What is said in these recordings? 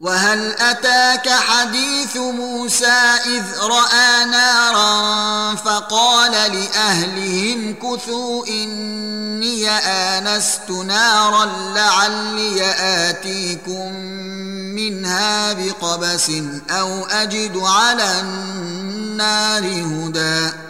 وهل أتاك حديث موسى إذ رأى نارا فقال لاهلهم كثوا إني آنست نارا لعلي آتيكم منها بقبس أو أجد على النار هدى.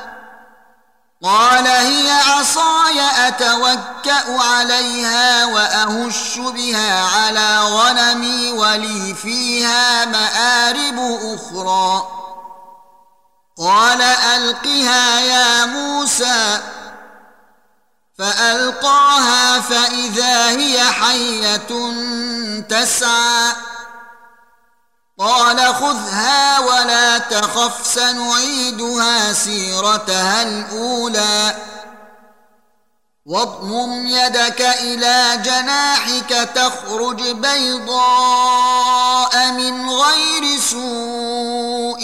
قال هي عصاي أتوكأ عليها وأهش بها على غنمي ولي فيها مآرب أخرى. قال ألقها يا موسى. فألقاها فإذا هي حية تسعى. قال خذها ولا تخف سنعيدها سيرتها الأولى. واضمم يدك إلى جناحك تخرج بيضاء من غير سوء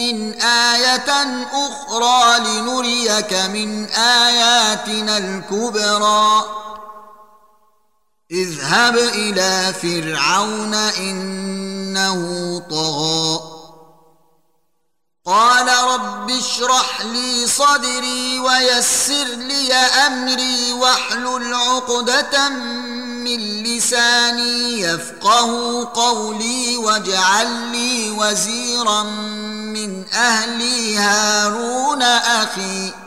آية أخرى لنريك من آياتنا الكبرى. اذهب إلى فرعون إنه طغى. قال رب اشرح لي صدري ويسر لي أمري واحلل عقدة من لساني يفقه قولي واجعل لي وزيرا من أهلي هارون أخي.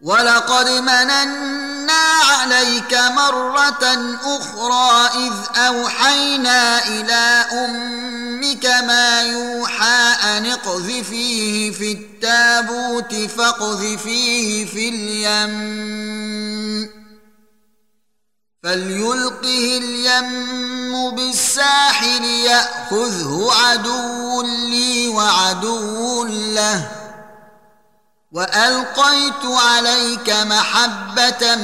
ولقد مننا عليك مرة أخرى إذ أوحينا إلى أمك ما يوحى أن اقذفيه في التابوت فاقذفيه في اليم فليلقه اليم بالساحل يأخذه عدو لي وعدو له وألقيت عليك محبة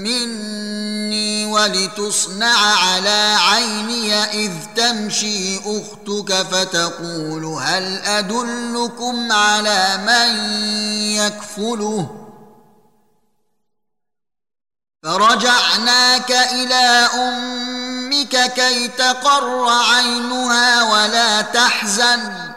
مني ولتصنع على عيني إذ تمشي أختك فتقول هل أدلكم على من يكفله؟ فرجعناك إلى أمك كي تقر عينها ولا تحزن.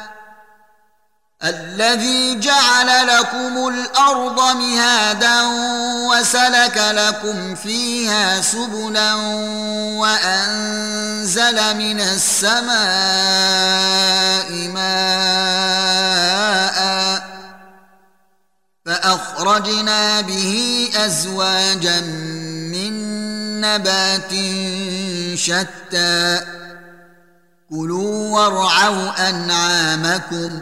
الذي جعل لكم الأرض مهادا وسلك لكم فيها سبلا وأنزل من السماء ماء فأخرجنا به أزواجا من نبات شتى. كلوا وارعوا أنعامكم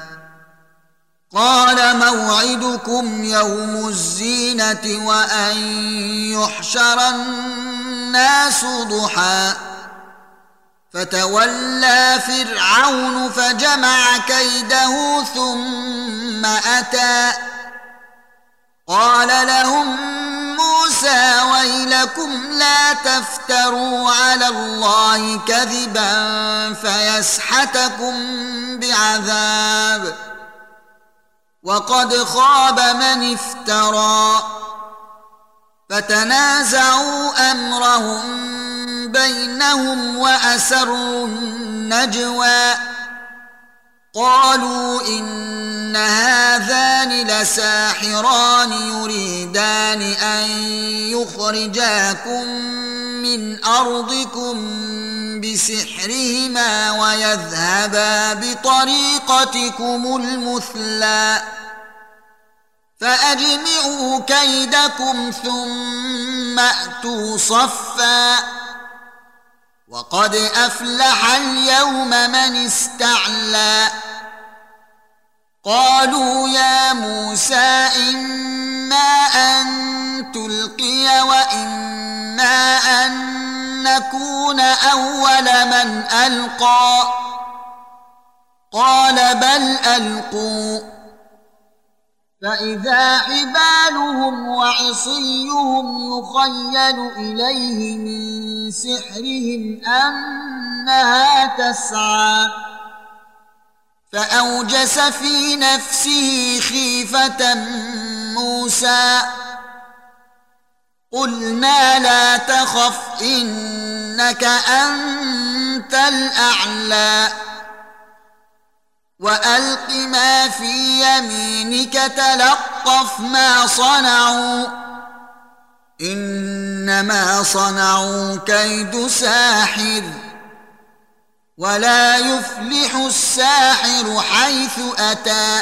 قال موعدكم يوم الزينة وأن يحشر الناس ضحى. فتولى فرعون فجمع كيده ثم أتى. قال لهم موسى ويلكم لا تفتروا على الله كذبا فيسحتكم بعذاب. وقد خاب من افترى فتنازعوا أمرهم بينهم وأسروا النجوى. قالوا إن هذان لساحران يريدان أن يخرجاكم من أرضكم بسحرهما ويذهبا بطريقتكم المثلى. فأجمعوا كيدكم ثم أتوا صفا. وقد أفلح اليوم من استعلى. قالوا يا موسى إما أن تلقي وإما أن نكون أول من ألقى. قال بل ألقوا. فإذا حبالهم وعصيهم يخيل إليه من سحرهم أنها تسعى. فأوجس في نفسه خيفة موسى. قلنا لا تخف إنك أنت الأعلى. وألق ما في يمينك تلقف ما صنعوا. إنما صنعوا كيد ساحر ولا يفلح الساحر حيث أتى.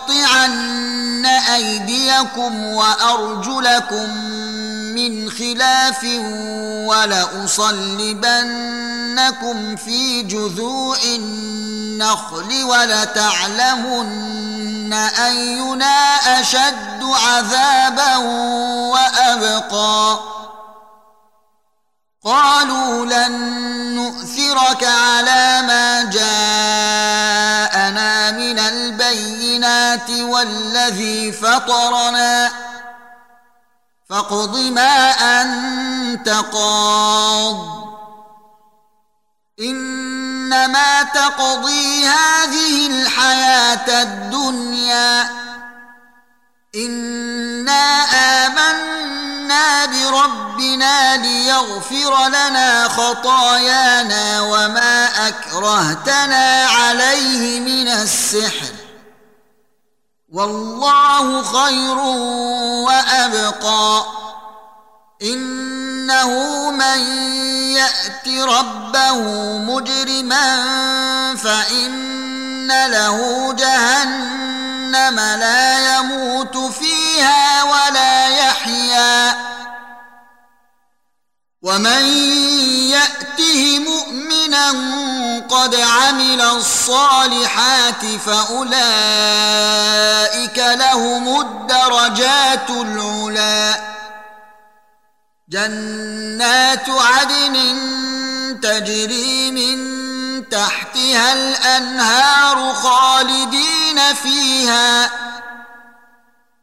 فلأقطعن أيديكم وأرجلكم من خلاف ولأصلبنكم في جذوع النخل ولتعلمن أينا أشد عذابا وأبقى. قالوا لن نؤثرك على ما جاءنا من البينات والذي فطرنا فاقض ما أنت قاض. إنما تقضي هذه الحياة الدنيا. إنا آمنا بربنا ليغفر لنا خطايانا وما أكرهتنا عليه من السحر. والله خير وأبقى. إنه من يأت ربه مجرما فإن له جهنم لا يموت فيها ولا يحيا. ومن ياته مؤمنا قد عمل الصالحات فاولئك لهم الدرجات العلى جنات عدن تجري من تحتها الانهار خالدين فيها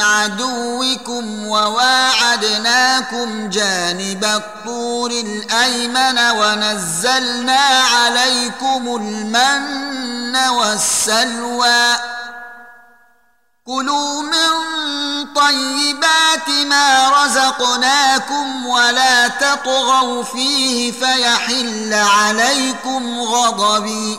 عدوكم وواعدناكم جانب الطور الأيمن ونزلنا عليكم المن والسلوى. كلوا من طيبات ما رزقناكم ولا تطغوا فيه فيحل عليكم غضبي.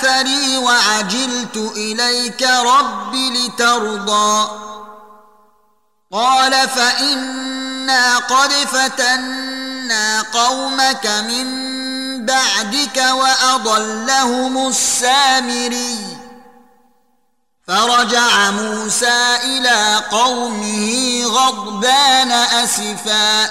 السامري وعجلت إليك رب لترضى. قال فإنا قد فتنا قومك من بعدك وأضلهم السامري. فرجع موسى إلى قومه غضبان أسفا.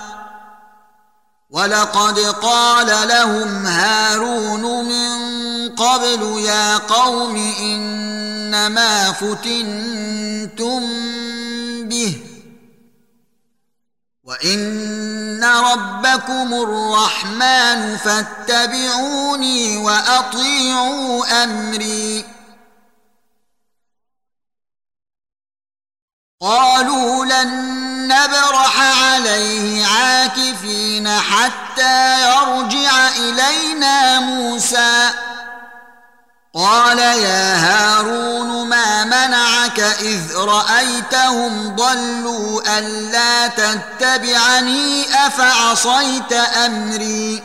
ولقد قال لهم هارون من قبل يا قوم إنما فتنتم به وإن ربكم الرحمن فاتبعوني وأطيعوا أمري قالوا لن نبرح عليه عاكفين حتى يرجع إلينا موسى. قال يا هارون ما منعك إذ رأيتهم ضلوا ألا تتبعني أفعصيت أمري؟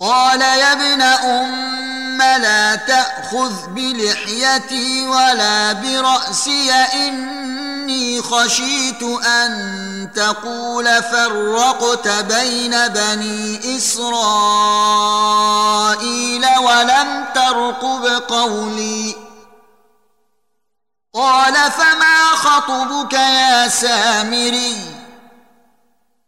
قال يا ابن أم لا تأخذ بلحيتي ولا برأسي إني خشيت أن تقول فرقت بين بني إسرائيل ولم ترقب قولي. قال فما خطبك يا سامري؟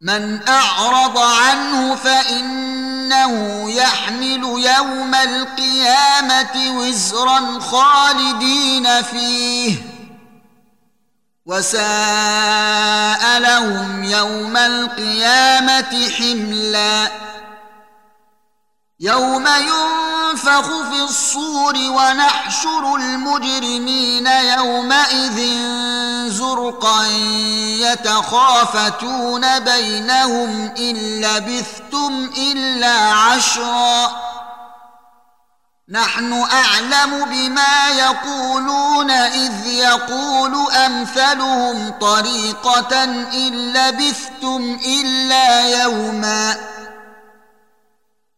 من أعرض عنه فإنه يحمل يوم القيامة وزرا خالدين فيه. وساء لهم يوم القيامة حملا. يوم ينفخ في الصور ونحشر المجرمين يومئذ زرقا يتخافتون بينهم إن لبثتم إلا عشرا. نحن أعلم بما يقولون إذ يقول أمثلهم طريقة إن لبثتم إلا يوما.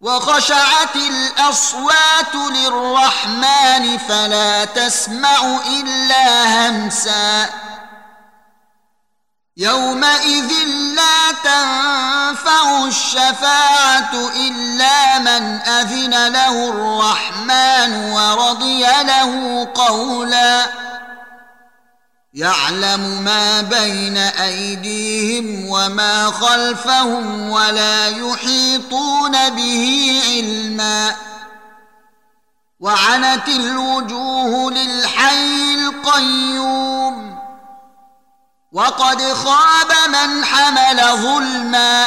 وخشعت الأصوات للرحمن فلا تسمع إلا همسا. يومئذ لا تنفع الشفاعة إلا من أذن له الرحمن ورضي له قولا. يعلم ما بين أيديهم وما خلفهم ولا يحيطون به علما. وعنت الوجوه للحي القيوم. وقد خاب من حمل ظلما.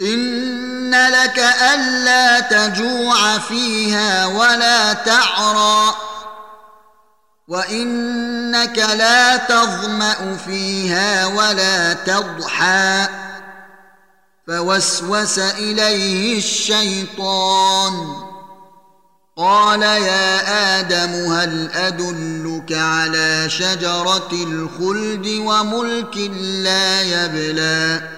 إن لك ألا تجوع فيها ولا تعرى وإنك لا تظمأ فيها ولا تضحى فوسوس إليه الشيطان قال يا آدم هل أدلك على شجرة الخلد وملك لا يبلى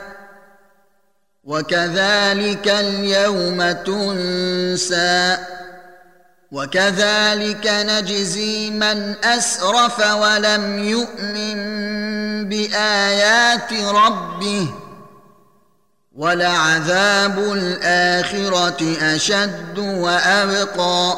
وكذلك اليوم تنسى وكذلك نجزي من أسرف ولم يؤمن بآيات ربه ولعذاب الآخرة أشد وأبقى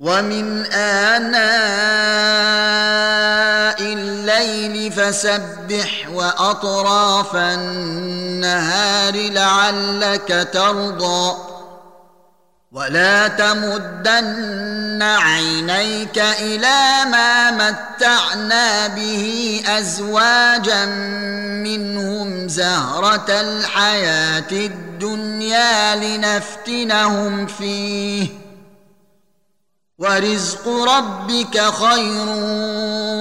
ومن آناء الليل فسبح وأطراف النهار لعلك ترضى ولا تمدن عينيك إلى ما متعنا به أزواجا منهم زهرة الحياة الدنيا لنفتنهم فيه ورزق ربك خير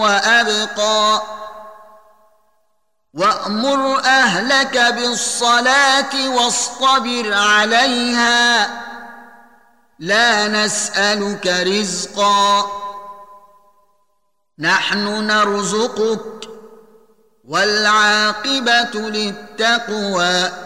وابقى. وامر اهلك بالصلاه واصطبر عليها. لا نسالك رزقا. نحن نرزقك. والعاقبه للتقوى.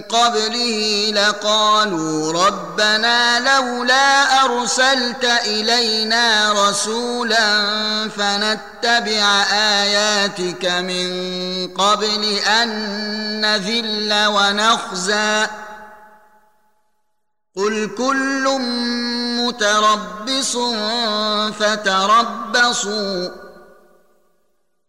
قبله لقالوا ربنا لولا أرسلت إلينا رسولا فنتبع آياتك من قبل أن نذل ونخزي قل كل متربص فتربصوا.